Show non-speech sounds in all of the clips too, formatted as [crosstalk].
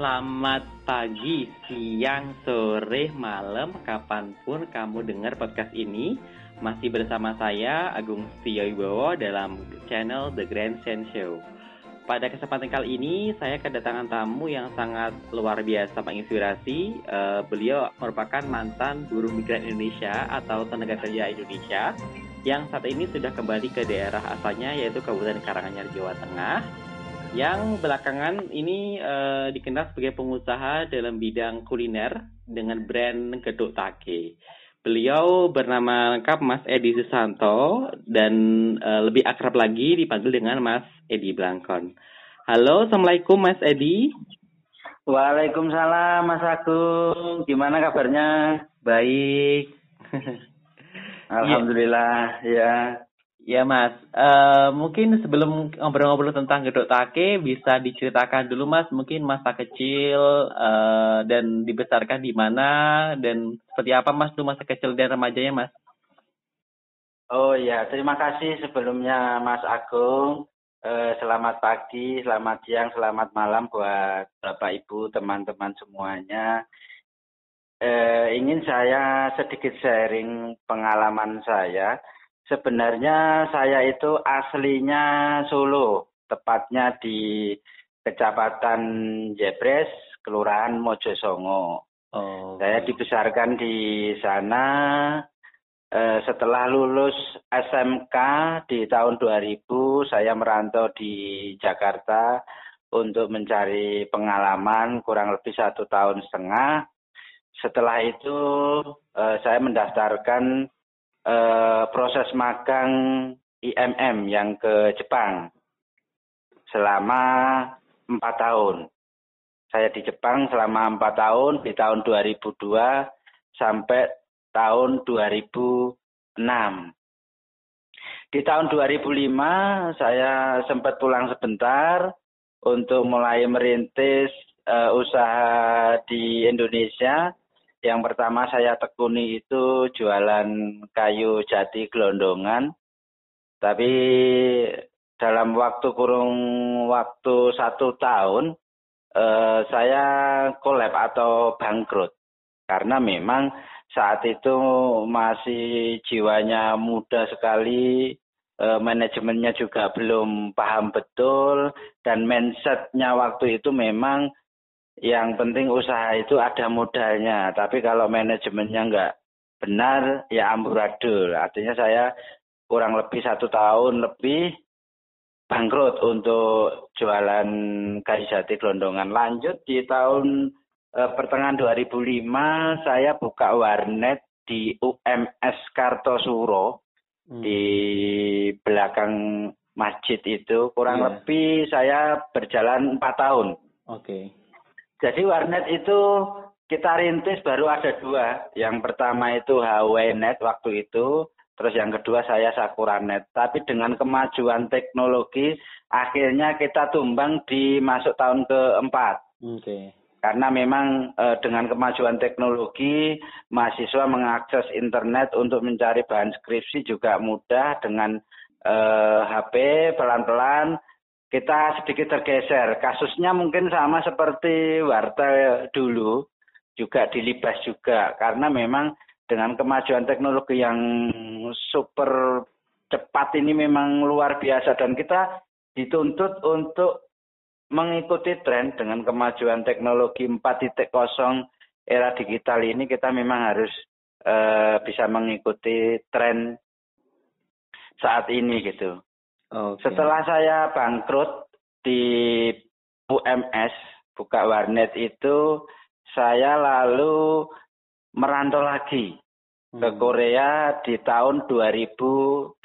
Selamat pagi, siang, sore, malam, kapan pun kamu dengar podcast ini. Masih bersama saya, Agung Setio Wibowo dalam channel The Grand Sense Show. Pada kesempatan kali ini, saya kedatangan tamu yang sangat luar biasa menginspirasi. Uh, beliau merupakan mantan buruh migran Indonesia atau tenaga kerja Indonesia yang saat ini sudah kembali ke daerah asalnya yaitu Kabupaten Karanganyar, Jawa Tengah yang belakangan ini uh, dikenal sebagai pengusaha dalam bidang kuliner dengan brand Geduk Take. Beliau bernama lengkap Mas Edi Susanto dan uh, lebih akrab lagi dipanggil dengan Mas Edi Blangkon. Halo, Assalamualaikum Mas Edi. Waalaikumsalam Mas Agung. Gimana kabarnya? Baik. [laughs] Alhamdulillah, ya. Ya. Mas, uh, mungkin sebelum ngobrol-ngobrol tentang Gedok Take bisa diceritakan dulu Mas, mungkin masa kecil uh, dan dibesarkan di mana dan seperti apa Mas tuh masa kecil dan remajanya Mas? Oh ya, terima kasih sebelumnya Mas Agung. Uh, selamat pagi, selamat siang, selamat malam buat Bapak Ibu, teman-teman semuanya. Uh, ingin saya sedikit sharing pengalaman saya Sebenarnya saya itu aslinya Solo, tepatnya di Kecamatan Jebres, Kelurahan Mojosongo. Oh, saya dibesarkan di sana. Eh, setelah lulus SMK di tahun 2000, saya merantau di Jakarta untuk mencari pengalaman kurang lebih satu tahun setengah. Setelah itu eh, saya mendaftarkan eh, proses magang IMM yang ke Jepang selama empat tahun. Saya di Jepang selama empat tahun di tahun 2002 sampai tahun 2006. Di tahun 2005 saya sempat pulang sebentar untuk mulai merintis uh, usaha di Indonesia yang pertama saya tekuni itu jualan kayu jati gelondongan. Tapi dalam waktu kurung waktu satu tahun eh, saya kolab atau bangkrut. Karena memang saat itu masih jiwanya muda sekali, eh, manajemennya juga belum paham betul, dan mindsetnya waktu itu memang yang penting usaha itu ada modalnya. Tapi kalau manajemennya nggak benar, ya amburadul. Artinya saya kurang lebih satu tahun lebih bangkrut untuk jualan kayu jati gelondongan. Lanjut di tahun eh, pertengahan 2005 saya buka warnet di UMS Kartosuro hmm. di belakang masjid itu kurang yeah. lebih saya berjalan empat tahun. Oke. Okay. Jadi warnet itu kita rintis baru ada dua. Yang pertama itu HWNet waktu itu, terus yang kedua saya Sakuranet. Tapi dengan kemajuan teknologi, akhirnya kita tumbang di masuk tahun keempat. Oke. Okay. Karena memang e, dengan kemajuan teknologi, mahasiswa mengakses internet untuk mencari bahan skripsi juga mudah dengan e, HP pelan-pelan kita sedikit tergeser. Kasusnya mungkin sama seperti Warta dulu, juga dilibas juga. Karena memang dengan kemajuan teknologi yang super cepat ini memang luar biasa. Dan kita dituntut untuk mengikuti tren dengan kemajuan teknologi 4.0 era digital ini kita memang harus uh, bisa mengikuti tren saat ini gitu. Okay. Setelah saya bangkrut di UMS, buka warnet itu, saya lalu merantau lagi hmm. ke Korea di tahun 2013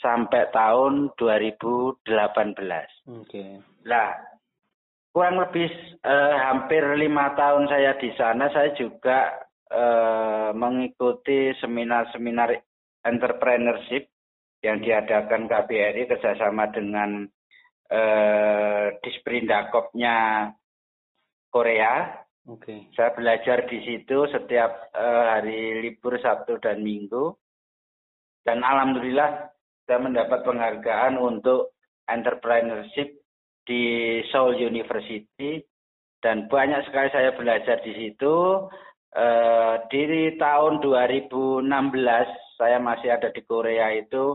sampai tahun 2018. Oke. Okay. Nah, kurang lebih eh, hampir lima tahun saya di sana, saya juga eh, mengikuti seminar-seminar entrepreneurship yang diadakan KBRI kerjasama dengan eh, Disprindakopnya Korea. Oke. Okay. Saya belajar di situ setiap eh, hari libur Sabtu dan Minggu. Dan alhamdulillah saya mendapat penghargaan untuk entrepreneurship di Seoul University dan banyak sekali saya belajar di situ. Eh, di tahun 2016 saya masih ada di Korea itu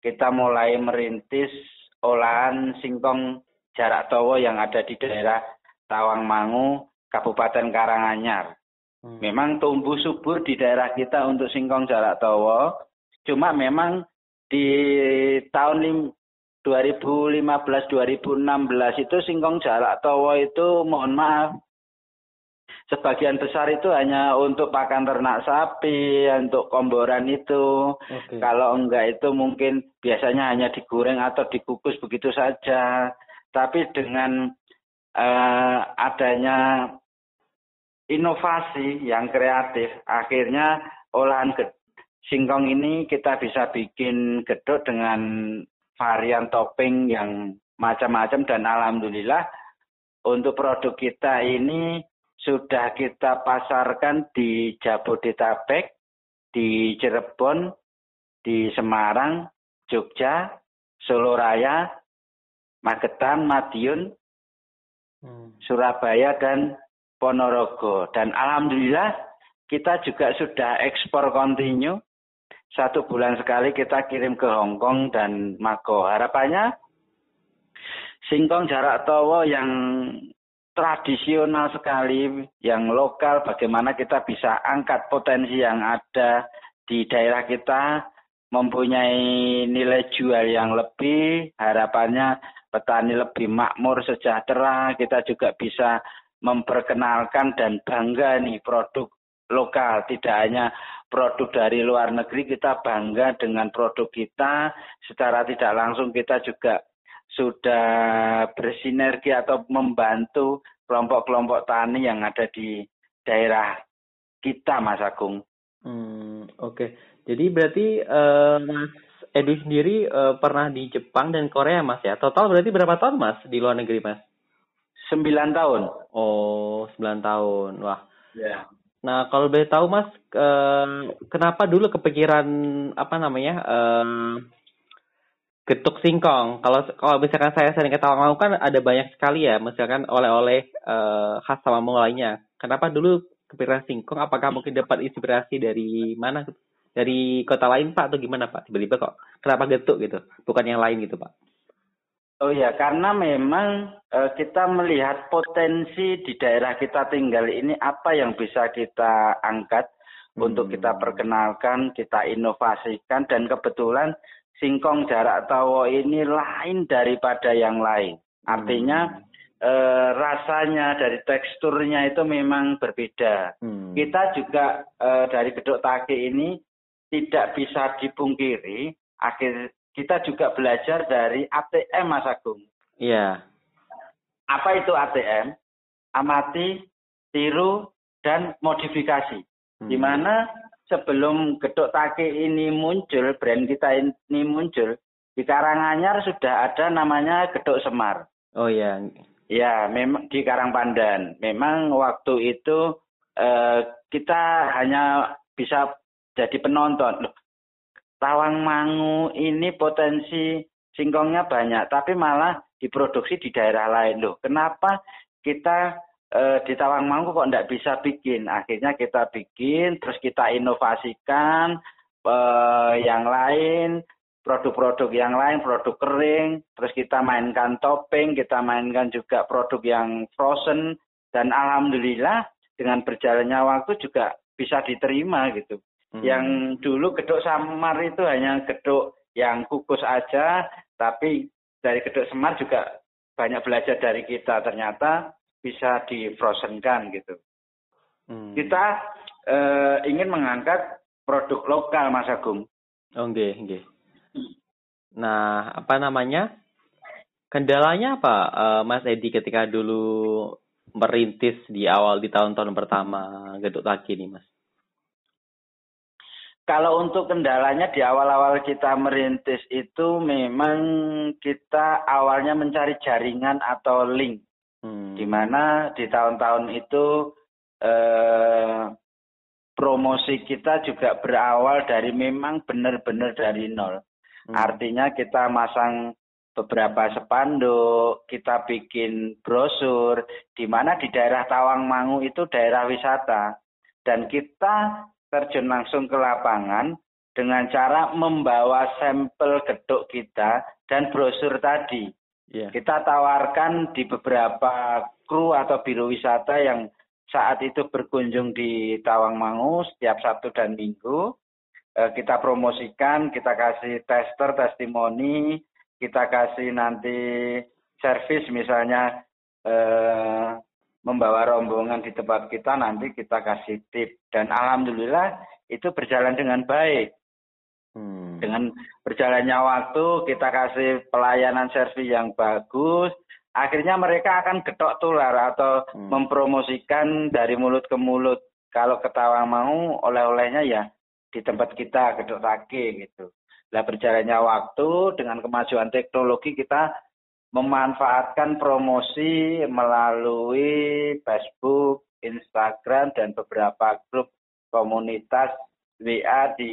kita mulai merintis olahan singkong jarak towo yang ada di daerah Tawangmangu, Kabupaten Karanganyar. Hmm. Memang tumbuh subur di daerah kita untuk singkong jarak towo, cuma memang di tahun 2015-2016 itu singkong jarak towo itu mohon maaf sebagian besar itu hanya untuk pakan ternak sapi, untuk komboran itu. Okay. Kalau enggak itu mungkin biasanya hanya digoreng atau dikukus begitu saja. Tapi dengan uh, adanya inovasi yang kreatif, akhirnya olahan singkong ini kita bisa bikin gedok dengan varian topping yang macam-macam dan alhamdulillah untuk produk kita ini sudah kita pasarkan di Jabodetabek, di Cirebon, di Semarang, Jogja, Solo Raya, Magetan, Madiun, hmm. Surabaya, dan Ponorogo. Dan Alhamdulillah kita juga sudah ekspor kontinu. Satu bulan sekali kita kirim ke Hong Kong dan Mako. Harapannya singkong jarak towo yang tradisional sekali, yang lokal, bagaimana kita bisa angkat potensi yang ada di daerah kita, mempunyai nilai jual yang lebih, harapannya petani lebih makmur, sejahtera, kita juga bisa memperkenalkan dan bangga nih produk lokal, tidak hanya produk dari luar negeri, kita bangga dengan produk kita, secara tidak langsung kita juga sudah bersinergi atau membantu kelompok-kelompok tani yang ada di daerah kita, Mas Agung. Hmm, Oke, okay. jadi berarti uh, Mas Edi sendiri uh, pernah di Jepang dan Korea, Mas ya? Total berarti berapa tahun, Mas, di luar negeri, Mas? Sembilan tahun. Oh, sembilan tahun. Wah. Ya. Yeah. Nah, kalau boleh tahu, Mas, uh, kenapa dulu kepikiran apa namanya? Uh, getuk singkong. Kalau kalau misalkan saya sering ke Tawangmangu kan ada banyak sekali ya, misalkan oleh-oleh uh, khas Tawangmangu lainnya. Kenapa dulu kepikiran singkong? Apakah mungkin dapat inspirasi dari mana? Dari kota lain Pak atau gimana Pak? Tiba-tiba kok kenapa getuk gitu? Bukan yang lain gitu Pak? Oh ya, karena memang uh, kita melihat potensi di daerah kita tinggal ini apa yang bisa kita angkat hmm. untuk kita perkenalkan, kita inovasikan dan kebetulan singkong jarak tawo ini lain daripada yang lain. Artinya hmm. e, rasanya dari teksturnya itu memang berbeda. Hmm. Kita juga e, dari gedok take ini tidak bisa dipungkiri. Akhir kita juga belajar dari ATM Mas Agung. Iya. Yeah. Apa itu ATM? Amati, tiru, dan modifikasi. Hmm. Di mana sebelum gedok take ini muncul, brand kita ini muncul, di Karanganyar sudah ada namanya gedok Semar. Oh iya. Ya, memang di Karangpandan. Memang waktu itu eh, kita hanya bisa jadi penonton. Loh, Tawangmangu ini potensi singkongnya banyak, tapi malah diproduksi di daerah lain. Loh, kenapa kita eh, di Tawangmangu kok enggak bisa bikin. Akhirnya kita bikin, terus kita inovasikan eh, yang lain, produk-produk yang lain, produk kering, terus kita mainkan topping, kita mainkan juga produk yang frozen, dan alhamdulillah dengan berjalannya waktu juga bisa diterima gitu. Hmm. Yang dulu gedok samar itu hanya gedok yang kukus aja, tapi dari gedok semar juga banyak belajar dari kita. Ternyata bisa difrozenkan gitu. Hmm. Kita uh, ingin mengangkat produk lokal Mas Agung. Oke, oh, okay, okay. Nah, apa namanya? Kendalanya apa uh, Mas Edi ketika dulu merintis di awal di tahun-tahun pertama geduk kaki nih Mas? Kalau untuk kendalanya di awal-awal kita merintis itu memang kita awalnya mencari jaringan atau link Hmm. Di mana di tahun-tahun itu eh, promosi kita juga berawal dari memang benar-benar dari nol. Hmm. Artinya kita masang beberapa spanduk, kita bikin brosur, di mana di daerah Tawangmangu itu daerah wisata. Dan kita terjun langsung ke lapangan dengan cara membawa sampel geduk kita dan brosur tadi. Yeah. Kita tawarkan di beberapa kru atau biro wisata yang saat itu berkunjung di Tawangmangu setiap Sabtu dan Minggu. Eh, kita promosikan, kita kasih tester, testimoni, kita kasih nanti servis misalnya eh, membawa rombongan di tempat kita nanti kita kasih tip dan alhamdulillah itu berjalan dengan baik hmm. dengan berjalannya waktu kita kasih pelayanan servis yang bagus akhirnya mereka akan getok tular atau hmm. mempromosikan dari mulut ke mulut kalau ketawa mau oleh-olehnya ya di tempat kita gedok take gitu Nah berjalannya waktu dengan kemajuan teknologi kita memanfaatkan promosi melalui Facebook, Instagram, dan beberapa grup komunitas WA di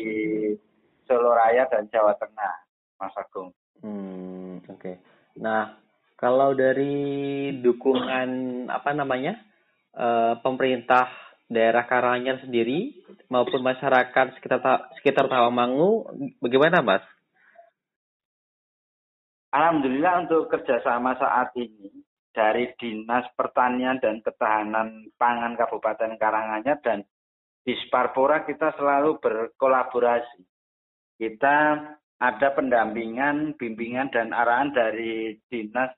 Solo Raya dan Jawa Tengah, Mas Agung. Hmm, Oke. Okay. Nah, kalau dari dukungan apa namanya uh, pemerintah daerah Karanganyar sendiri maupun masyarakat sekitar sekitar Tawangmangu bagaimana Mas? Alhamdulillah untuk kerjasama saat ini dari Dinas Pertanian dan Ketahanan Pangan Kabupaten Karanganyar dan Disparpora kita selalu berkolaborasi. Kita ada pendampingan, bimbingan dan arahan dari Dinas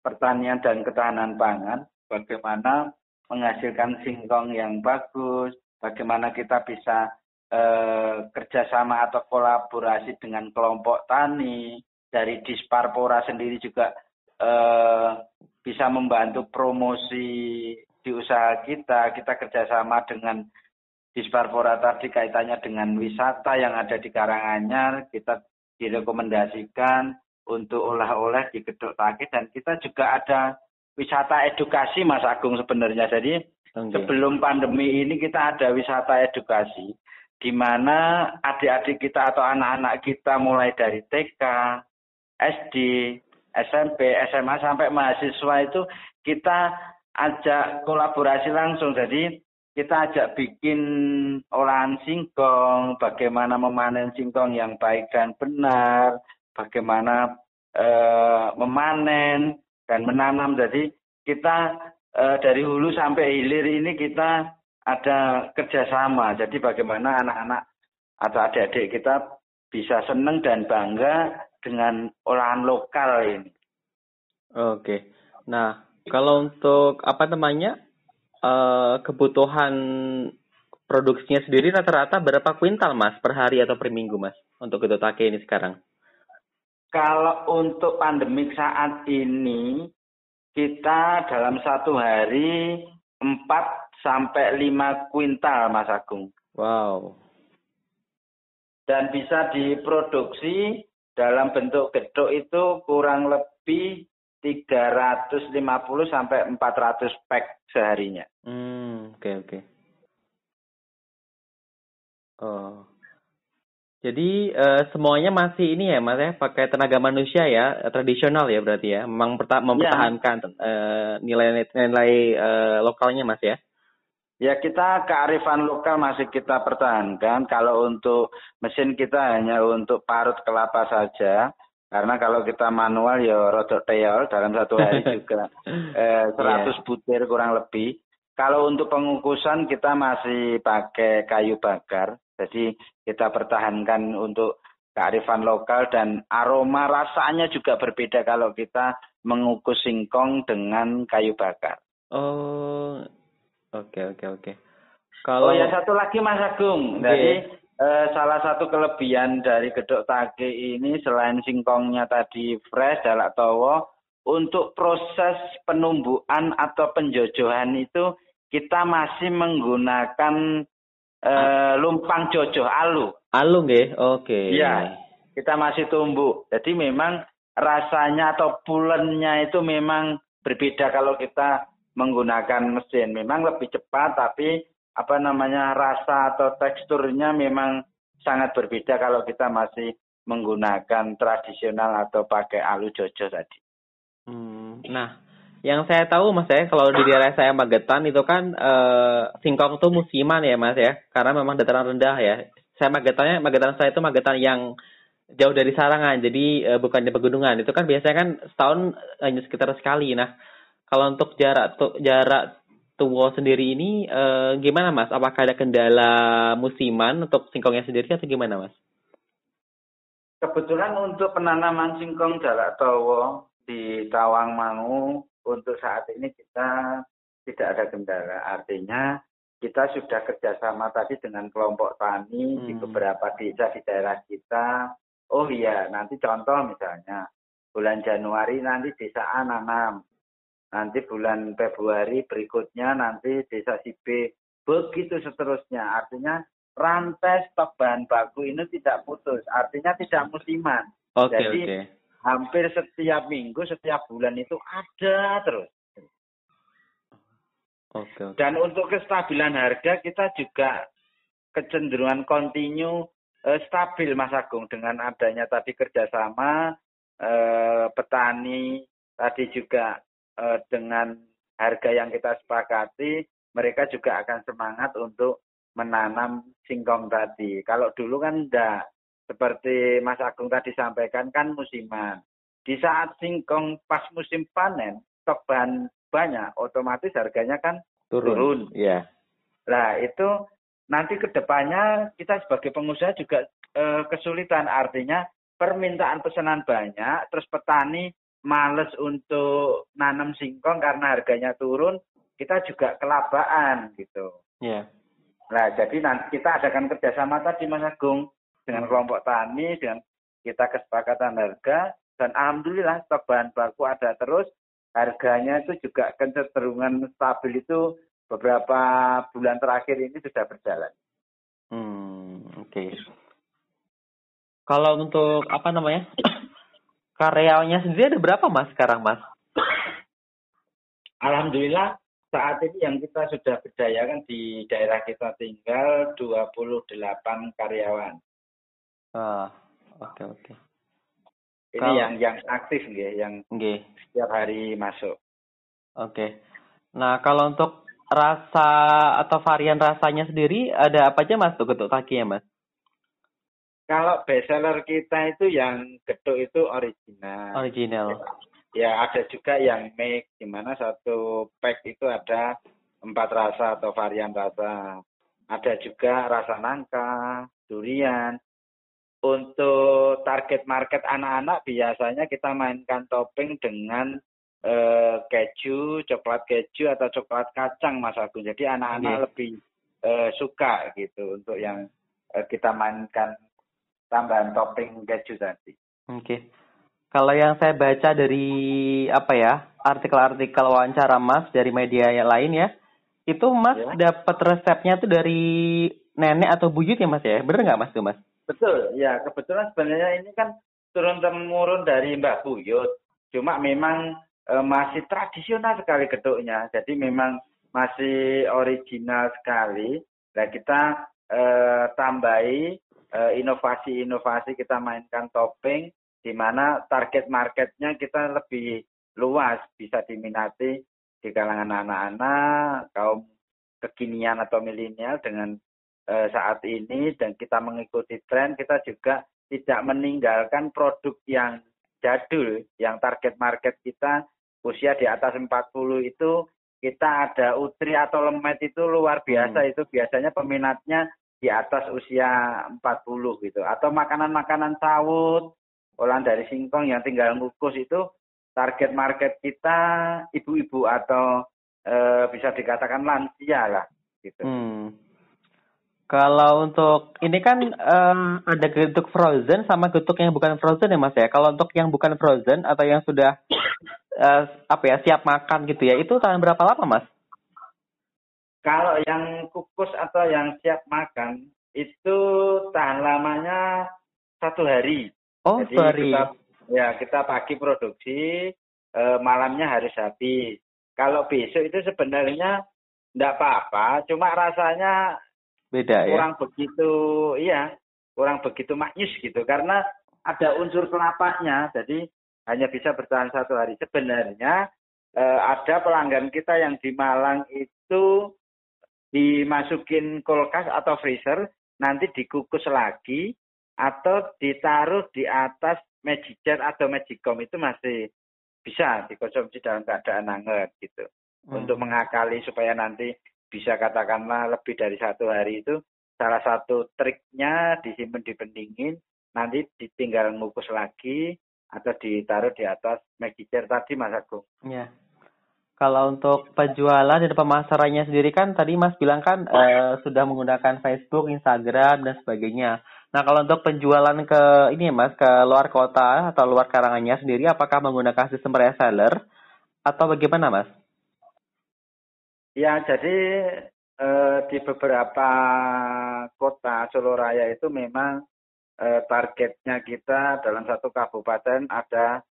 Pertanian dan Ketahanan Pangan bagaimana menghasilkan singkong yang bagus, bagaimana kita bisa eh, kerjasama atau kolaborasi dengan kelompok tani, dari Disparpora sendiri juga eh, bisa membantu promosi di usaha kita, kita kerjasama dengan Disparpora tadi kaitannya dengan wisata yang ada di Karanganyar, kita direkomendasikan untuk olah-olah di Gedok Taki dan kita juga ada wisata edukasi Mas Agung sebenarnya. Jadi okay. sebelum pandemi ini kita ada wisata edukasi di mana adik-adik kita atau anak-anak kita mulai dari TK, SD, SMP, SMA sampai mahasiswa itu kita ajak kolaborasi langsung. Jadi kita ajak bikin olahan singkong, bagaimana memanen singkong yang baik dan benar, bagaimana eh, memanen, dan menanam. Jadi kita e, dari hulu sampai hilir ini kita ada kerjasama. Jadi bagaimana anak-anak atau adik-adik kita bisa senang dan bangga dengan olahan lokal ini. Oke. Nah, kalau untuk apa namanya e, kebutuhan produksinya sendiri rata-rata berapa kuintal mas per hari atau per minggu mas untuk take ini sekarang? Kalau untuk pandemik saat ini, kita dalam satu hari 4 sampai 5 kuintal, Mas Agung. Wow. Dan bisa diproduksi dalam bentuk gedok itu kurang lebih 350 sampai 400 pack seharinya. Hmm, oke okay, oke. Okay. Oh. Jadi uh, semuanya masih ini ya mas ya pakai tenaga manusia ya tradisional ya berarti ya memang perta mempertahankan ya. nilai-nilai uh, lokalnya mas ya. Ya kita kearifan lokal masih kita pertahankan. Kalau untuk mesin kita hanya untuk parut kelapa saja. Karena kalau kita manual ya rodok teol dalam satu hari [laughs] juga eh, 100 yeah. butir kurang lebih. Kalau untuk pengukusan kita masih pakai kayu bakar. Jadi kita pertahankan untuk kearifan lokal dan aroma rasanya juga berbeda kalau kita mengukus singkong dengan kayu bakar. Oh, oke okay, oke okay, oke. Okay. Kalau oh ya satu lagi Mas Agung, okay. jadi eh, salah satu kelebihan dari gedok tage ini selain singkongnya tadi fresh dalak towo, untuk proses penumbuhan atau penjojohan itu kita masih menggunakan uh, lumpang jojo alu. Alu nggih, oke. Okay. Iya, kita masih tumbuh. Jadi memang rasanya atau pulennya itu memang berbeda kalau kita menggunakan mesin. Memang lebih cepat, tapi apa namanya rasa atau teksturnya memang sangat berbeda kalau kita masih menggunakan tradisional atau pakai alu jojo tadi. Hmm, nah, yang saya tahu mas ya, kalau di daerah saya Magetan itu kan eh, singkong tuh musiman ya mas ya, karena memang dataran rendah ya. Saya Magetannya, Magetan saya itu Magetan yang jauh dari Sarangan, jadi eh, bukan di pegunungan. Itu kan biasanya kan setahun hanya sekitar sekali. Nah, kalau untuk jarak tuh jarak tua sendiri ini eh, gimana mas? Apakah ada kendala musiman untuk singkongnya sendiri atau gimana mas? Kebetulan untuk penanaman singkong jarak towo di Tawang Mangu untuk saat ini kita tidak ada kendala. Artinya kita sudah kerjasama tadi dengan kelompok tani hmm. di beberapa desa di daerah kita. Oh iya, nanti contoh misalnya bulan Januari nanti desa A nanam, nanti bulan Februari berikutnya nanti desa si B, begitu seterusnya. Artinya rantai stok bahan baku ini tidak putus, artinya tidak musiman. Okay, Jadi okay. hampir setiap minggu, setiap bulan itu ada terus. Oke. Okay, Dan untuk kestabilan harga kita juga kecenderungan kontinu eh, stabil Mas Agung dengan adanya tadi kerjasama eh, petani tadi juga eh, dengan harga yang kita sepakati mereka juga akan semangat untuk menanam singkong tadi. Kalau dulu kan enggak seperti Mas Agung tadi sampaikan kan musiman. Di saat singkong pas musim panen stok bahan banyak, otomatis harganya kan turun. turun. Yeah. Nah, itu nanti ke depannya kita sebagai pengusaha juga e, kesulitan. Artinya permintaan pesanan banyak, terus petani males untuk nanam singkong karena harganya turun, kita juga kelabaan gitu. Iya. Yeah. Nah, jadi nanti kita adakan kerjasama tadi Mas Agung dengan kelompok tani, dengan kita kesepakatan harga, dan alhamdulillah stok bahan baku ada terus, harganya itu juga kecenderungan stabil itu beberapa bulan terakhir ini sudah berjalan. Hmm, oke. Okay. Kalau untuk apa namanya karyawannya sendiri ada berapa mas sekarang mas? Alhamdulillah saat ini yang kita sudah berdayakan di daerah kita tinggal 28 karyawan. Ah, oke okay, oke. Okay. Ini Kalo... yang yang aktif nggih, yang nggih. setiap hari masuk. Oke. Okay. Nah, kalau untuk rasa atau varian rasanya sendiri ada apa aja Mas tuh getuk kakinya Mas? Kalau bestseller kita itu yang getuk itu original. Original. Ya, ada juga yang mix di mana satu pack itu ada empat rasa atau varian rasa. Ada juga rasa nangka, durian, untuk target market anak-anak biasanya kita mainkan topping dengan eh, keju, coklat keju atau coklat kacang Mas Agung. Jadi anak-anak yeah. lebih eh, suka gitu untuk yang eh, kita mainkan tambahan topping keju tadi. Oke. Okay. Kalau yang saya baca dari apa ya artikel-artikel wawancara Mas dari media yang lain ya, itu Mas yeah. dapat resepnya tuh dari nenek atau buyut ya Mas ya? Bener nggak Mas tuh Mas? Betul, ya kebetulan sebenarnya ini kan turun temurun dari Mbak Buyut. Cuma memang e, masih tradisional sekali geduknya. Jadi memang masih original sekali. Nah kita e, tambahi inovasi-inovasi kita mainkan topping di mana target marketnya kita lebih luas bisa diminati di kalangan anak-anak kaum kekinian atau milenial dengan eh, saat ini dan kita mengikuti tren, kita juga tidak meninggalkan produk yang jadul, yang target market kita usia di atas 40 itu kita ada utri atau lemet itu luar biasa hmm. itu biasanya peminatnya di atas usia 40 gitu atau makanan-makanan sawut olahan dari singkong yang tinggal ngukus itu target market kita ibu-ibu atau e, bisa dikatakan lansia lah gitu. Hmm. Kalau untuk ini kan um, ada getuk frozen sama getuk yang bukan frozen ya mas ya. Kalau untuk yang bukan frozen atau yang sudah uh, apa ya siap makan gitu ya, itu tahan berapa lama mas? Kalau yang kukus atau yang siap makan itu tahan lamanya satu hari. Oh, Jadi hari. Kita, ya kita pagi produksi, uh, malamnya harus habis. Kalau besok itu sebenarnya enggak apa-apa, cuma rasanya beda ya kurang begitu iya kurang begitu maknyus gitu karena ada unsur kelapanya, jadi hanya bisa bertahan satu hari. Sebenarnya eh, ada pelanggan kita yang di Malang itu dimasukin kulkas atau freezer, nanti dikukus lagi atau ditaruh di atas magic jar atau magicom itu masih bisa dikonsumsi dalam keadaan hangat gitu. Hmm. Untuk mengakali supaya nanti bisa katakanlah lebih dari satu hari itu salah satu triknya disimpan di pendingin nanti ditinggal ngukus lagi atau ditaruh di atas magic jar tadi Mas Agung. Iya. Kalau untuk penjualan dan pemasarannya sendiri kan tadi Mas bilang kan eh, sudah menggunakan Facebook, Instagram dan sebagainya. Nah kalau untuk penjualan ke ini ya Mas ke luar kota atau luar Karanganyar sendiri apakah menggunakan sistem reseller atau bagaimana Mas? Ya jadi eh, di beberapa kota Solo Raya itu memang eh, targetnya kita dalam satu kabupaten ada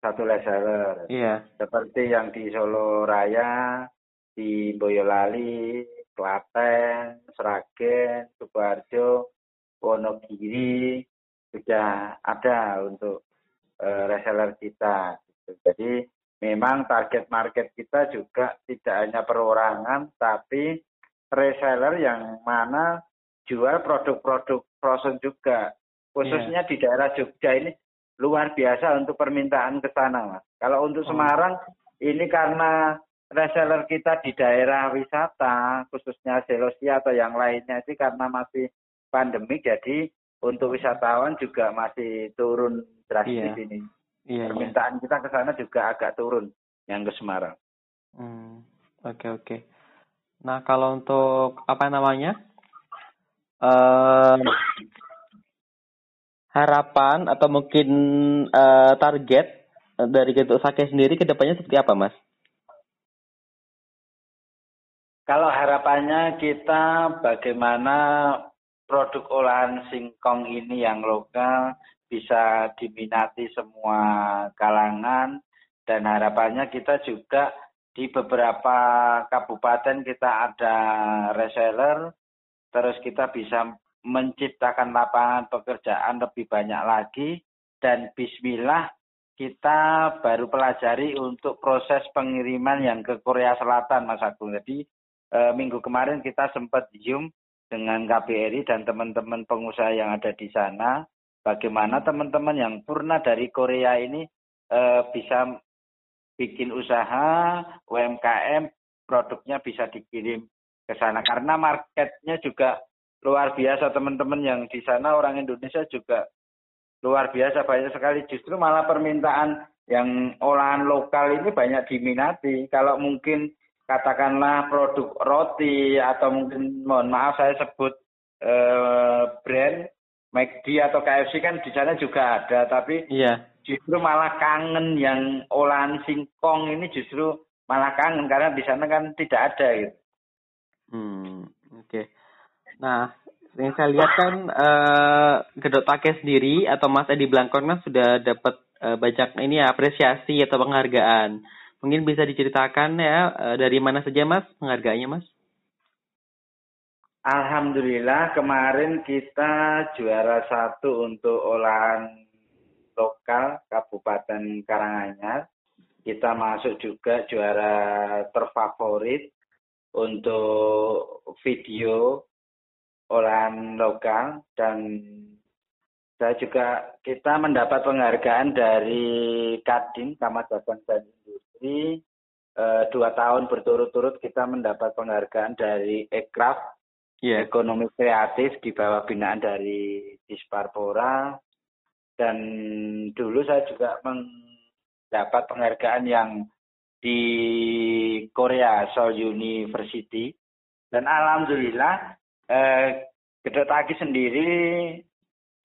satu reseller. Iya. Seperti yang di Solo Raya, di Boyolali, Klaten, Sragen, Sukoharjo, Wonogiri sudah ada untuk eh, reseller kita. Gitu. Jadi memang target market kita juga tidak hanya perorangan, tapi reseller yang mana jual produk-produk frozen juga khususnya yeah. di daerah Jogja ini luar biasa untuk permintaan ke sana mas. Kalau untuk oh. Semarang ini karena reseller kita di daerah wisata khususnya Selosia atau yang lainnya itu karena masih pandemi jadi untuk wisatawan juga masih turun drastis yeah. ini. Yeah, iya. Permintaan yeah. kita ke sana juga agak turun yang ke Semarang. Hmm, oke okay, oke. Okay. Nah kalau untuk apa namanya? Uh, harapan atau mungkin uh, target dari Getuk Sake sendiri ke depannya seperti apa, Mas? Kalau harapannya kita bagaimana produk olahan singkong ini yang lokal bisa diminati semua kalangan dan harapannya kita juga di beberapa kabupaten kita ada reseller terus kita bisa menciptakan lapangan pekerjaan lebih banyak lagi dan bismillah kita baru pelajari untuk proses pengiriman yang ke Korea Selatan Mas Agung. Jadi e, minggu kemarin kita sempat zoom dengan KBRI dan teman-teman pengusaha yang ada di sana bagaimana teman-teman yang purna dari Korea ini e, bisa bikin usaha UMKM produknya bisa dikirim ke sana karena marketnya juga luar biasa teman-teman yang di sana orang Indonesia juga luar biasa banyak sekali justru malah permintaan yang olahan lokal ini banyak diminati kalau mungkin katakanlah produk roti atau mungkin mohon maaf saya sebut eh, brand McD atau KFC kan di sana juga ada tapi iya. justru malah kangen yang olahan singkong ini justru malah kangen karena di sana kan tidak ada gitu. Hmm, oke. Okay. Nah, yang saya lihat kan uh, Gedok Take sendiri atau Mas Edi Blankon kan sudah dapat uh, banyak ini ya apresiasi atau penghargaan. Mungkin bisa diceritakan ya uh, dari mana saja Mas penghargaannya Mas? Alhamdulillah kemarin kita juara satu untuk olahan lokal Kabupaten Karanganyar. Kita masuk juga juara terfavorit untuk video olahan lokal dan saya juga kita mendapat penghargaan dari Kadin Kamar Dagang dan Industri. E, dua tahun berturut-turut kita mendapat penghargaan dari Ekraf yeah. ekonomi kreatif di bawah binaan dari Disparpora. Dan dulu saya juga mendapat penghargaan yang di Korea Seoul University. Dan alhamdulillah eh, Taki sendiri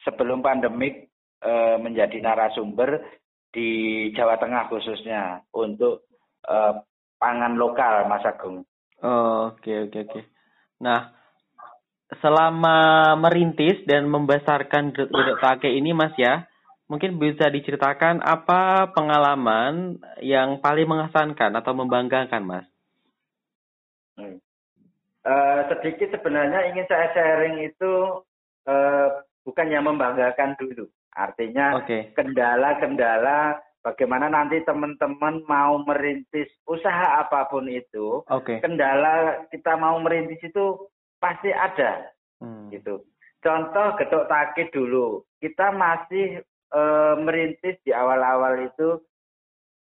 sebelum pandemik eh, menjadi narasumber di Jawa Tengah khususnya untuk eh, pangan lokal Mas Agung. Oh, oke oke oke. Nah, selama merintis dan membesarkan Gedek Taki ini Mas ya, mungkin bisa diceritakan apa pengalaman yang paling mengesankan atau membanggakan Mas? Hmm. Uh, sedikit sebenarnya ingin saya sharing itu uh, bukan yang membanggakan dulu. Artinya kendala-kendala bagaimana nanti teman-teman mau merintis usaha apa pun itu, okay. kendala kita mau merintis itu pasti ada, hmm. gitu. Contoh getok takit dulu, kita masih e, merintis di awal-awal itu,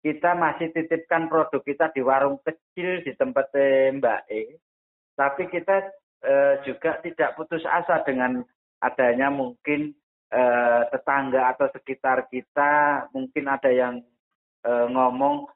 kita masih titipkan produk kita di warung kecil di tempat Mbak E, tapi kita e, juga tidak putus asa dengan adanya mungkin e, tetangga atau sekitar kita, mungkin ada yang e, ngomong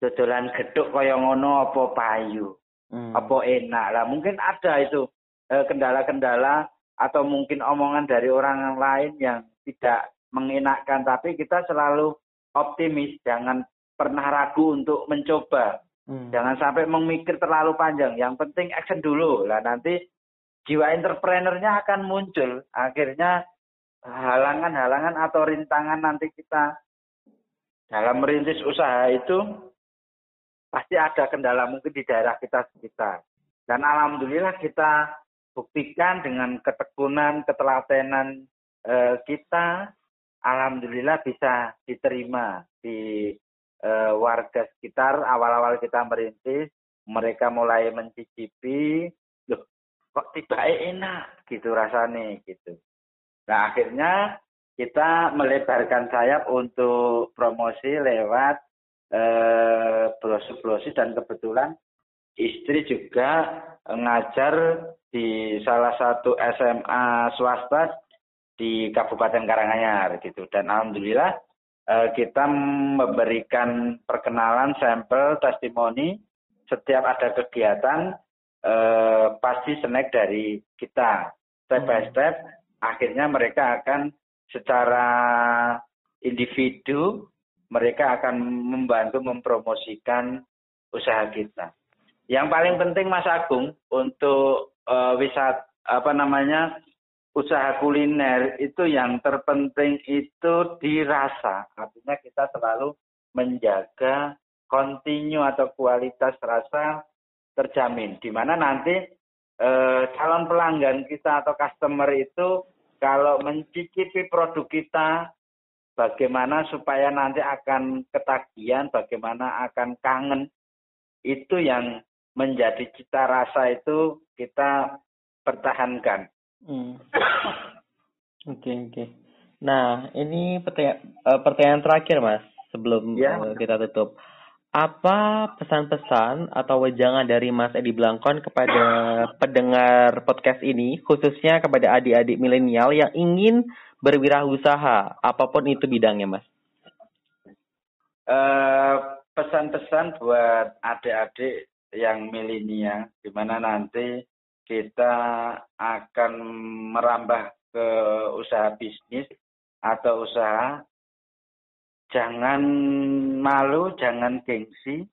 dodolan geduk kaya ngono apa payu, hmm. apa enak? Lah, mungkin ada itu kendala-kendala atau mungkin omongan dari orang lain yang tidak mengenakkan. Tapi kita selalu optimis jangan pernah ragu untuk mencoba hmm. jangan sampai memikir terlalu panjang. Yang penting action dulu. Lah nanti jiwa entrepreneurnya akan muncul. Akhirnya halangan-halangan atau rintangan nanti kita dalam merintis usaha itu pasti ada kendala mungkin di daerah kita sekitar. Dan alhamdulillah kita buktikan dengan ketekunan, ketelatenan eh, kita, alhamdulillah bisa diterima di eh, warga sekitar. Awal-awal kita merintis, mereka mulai mencicipi, loh kok tiba enak gitu rasanya gitu. Nah akhirnya kita melebarkan sayap untuk promosi lewat eh, brosur-brosur dan kebetulan istri juga ngajar di salah satu SMA swasta di Kabupaten Karanganyar gitu dan alhamdulillah kita memberikan perkenalan sampel testimoni setiap ada kegiatan eh, pasti snack dari kita step by hmm. step akhirnya mereka akan secara individu mereka akan membantu mempromosikan usaha kita. Yang paling penting Mas Agung untuk uh, wisat apa namanya usaha kuliner itu yang terpenting itu dirasa. Artinya kita selalu menjaga kontinu atau kualitas rasa terjamin. Di mana nanti eh, calon pelanggan kita atau customer itu kalau mencicipi produk kita bagaimana supaya nanti akan ketagihan, bagaimana akan kangen itu yang menjadi cita rasa itu kita pertahankan. Hmm. [coughs] Oke okay, oke. Okay. Nah ini pertanyaan, uh, pertanyaan terakhir mas sebelum ya. uh, kita tutup. Apa pesan-pesan atau wejangan dari Mas Edi Blangkon kepada pendengar podcast ini, khususnya kepada adik-adik milenial yang ingin berwirausaha, apa pun itu bidangnya, Mas? Uh, pesan-pesan buat adik-adik yang milenial, di mana nanti kita akan merambah ke usaha bisnis atau usaha. Jangan malu, jangan gengsi.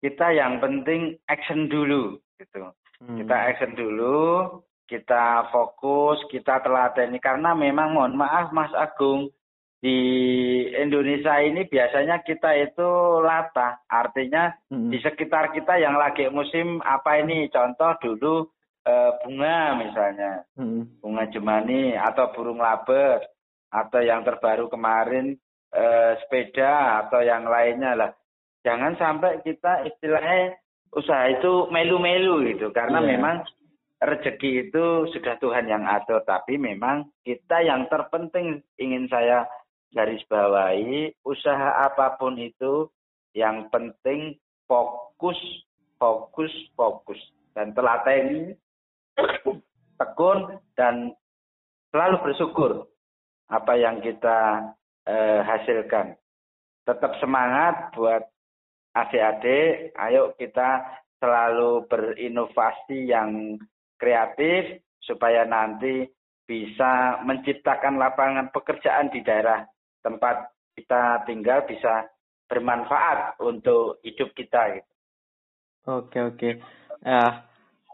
Kita yang penting action dulu, gitu. Hmm. Kita action dulu, kita fokus, kita telateni karena memang mohon maaf Mas Agung, di Indonesia ini biasanya kita itu latah, artinya hmm. di sekitar kita yang lagi musim apa ini contoh dulu e, bunga misalnya, hmm. bunga jemani atau burung labet atau yang terbaru kemarin e, sepeda atau yang lainnya lah. Jangan sampai kita istilahnya usaha itu melu-melu gitu karena yeah. memang rezeki itu sudah Tuhan yang atur tapi memang kita yang terpenting ingin saya garis bawahi usaha apa pun itu yang penting fokus, fokus, fokus dan telateni, tekun dan selalu bersyukur apa yang kita eh, hasilkan. Tetap semangat buat adik-adik, ayo kita selalu berinovasi yang kreatif supaya nanti bisa menciptakan lapangan pekerjaan di daerah tempat kita tinggal bisa bermanfaat untuk hidup kita gitu. Oke oke. Ya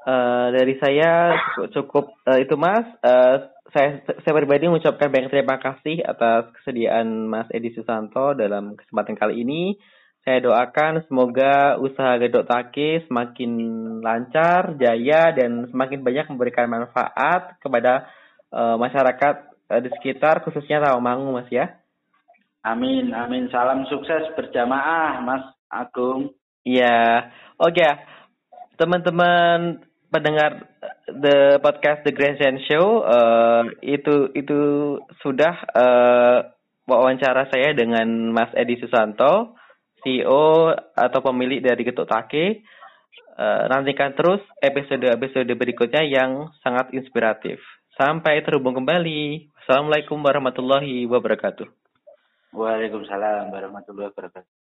uh, dari saya cukup uh, itu Mas. Uh, saya saya pribadi mengucapkan banyak terima kasih atas kesediaan Mas Edi Susanto dalam kesempatan kali ini. Saya doakan semoga usaha Gedok Taki semakin lancar, jaya, dan semakin banyak memberikan manfaat kepada uh, masyarakat uh, di sekitar khususnya Rawamangun Mas ya. Amin, amin. Salam sukses berjamaah, Mas Agung. Iya, oke. Okay. Teman-teman pendengar the podcast The Grand Show uh, itu itu sudah uh, wawancara saya dengan Mas Edi Susanto, CEO atau pemilik dari Getuk Take. Uh, nantikan terus episode-episode berikutnya yang sangat inspiratif. Sampai terhubung kembali. Assalamualaikum warahmatullahi wabarakatuh. Waalaikumsalam warahmatullahi wabarakatuh.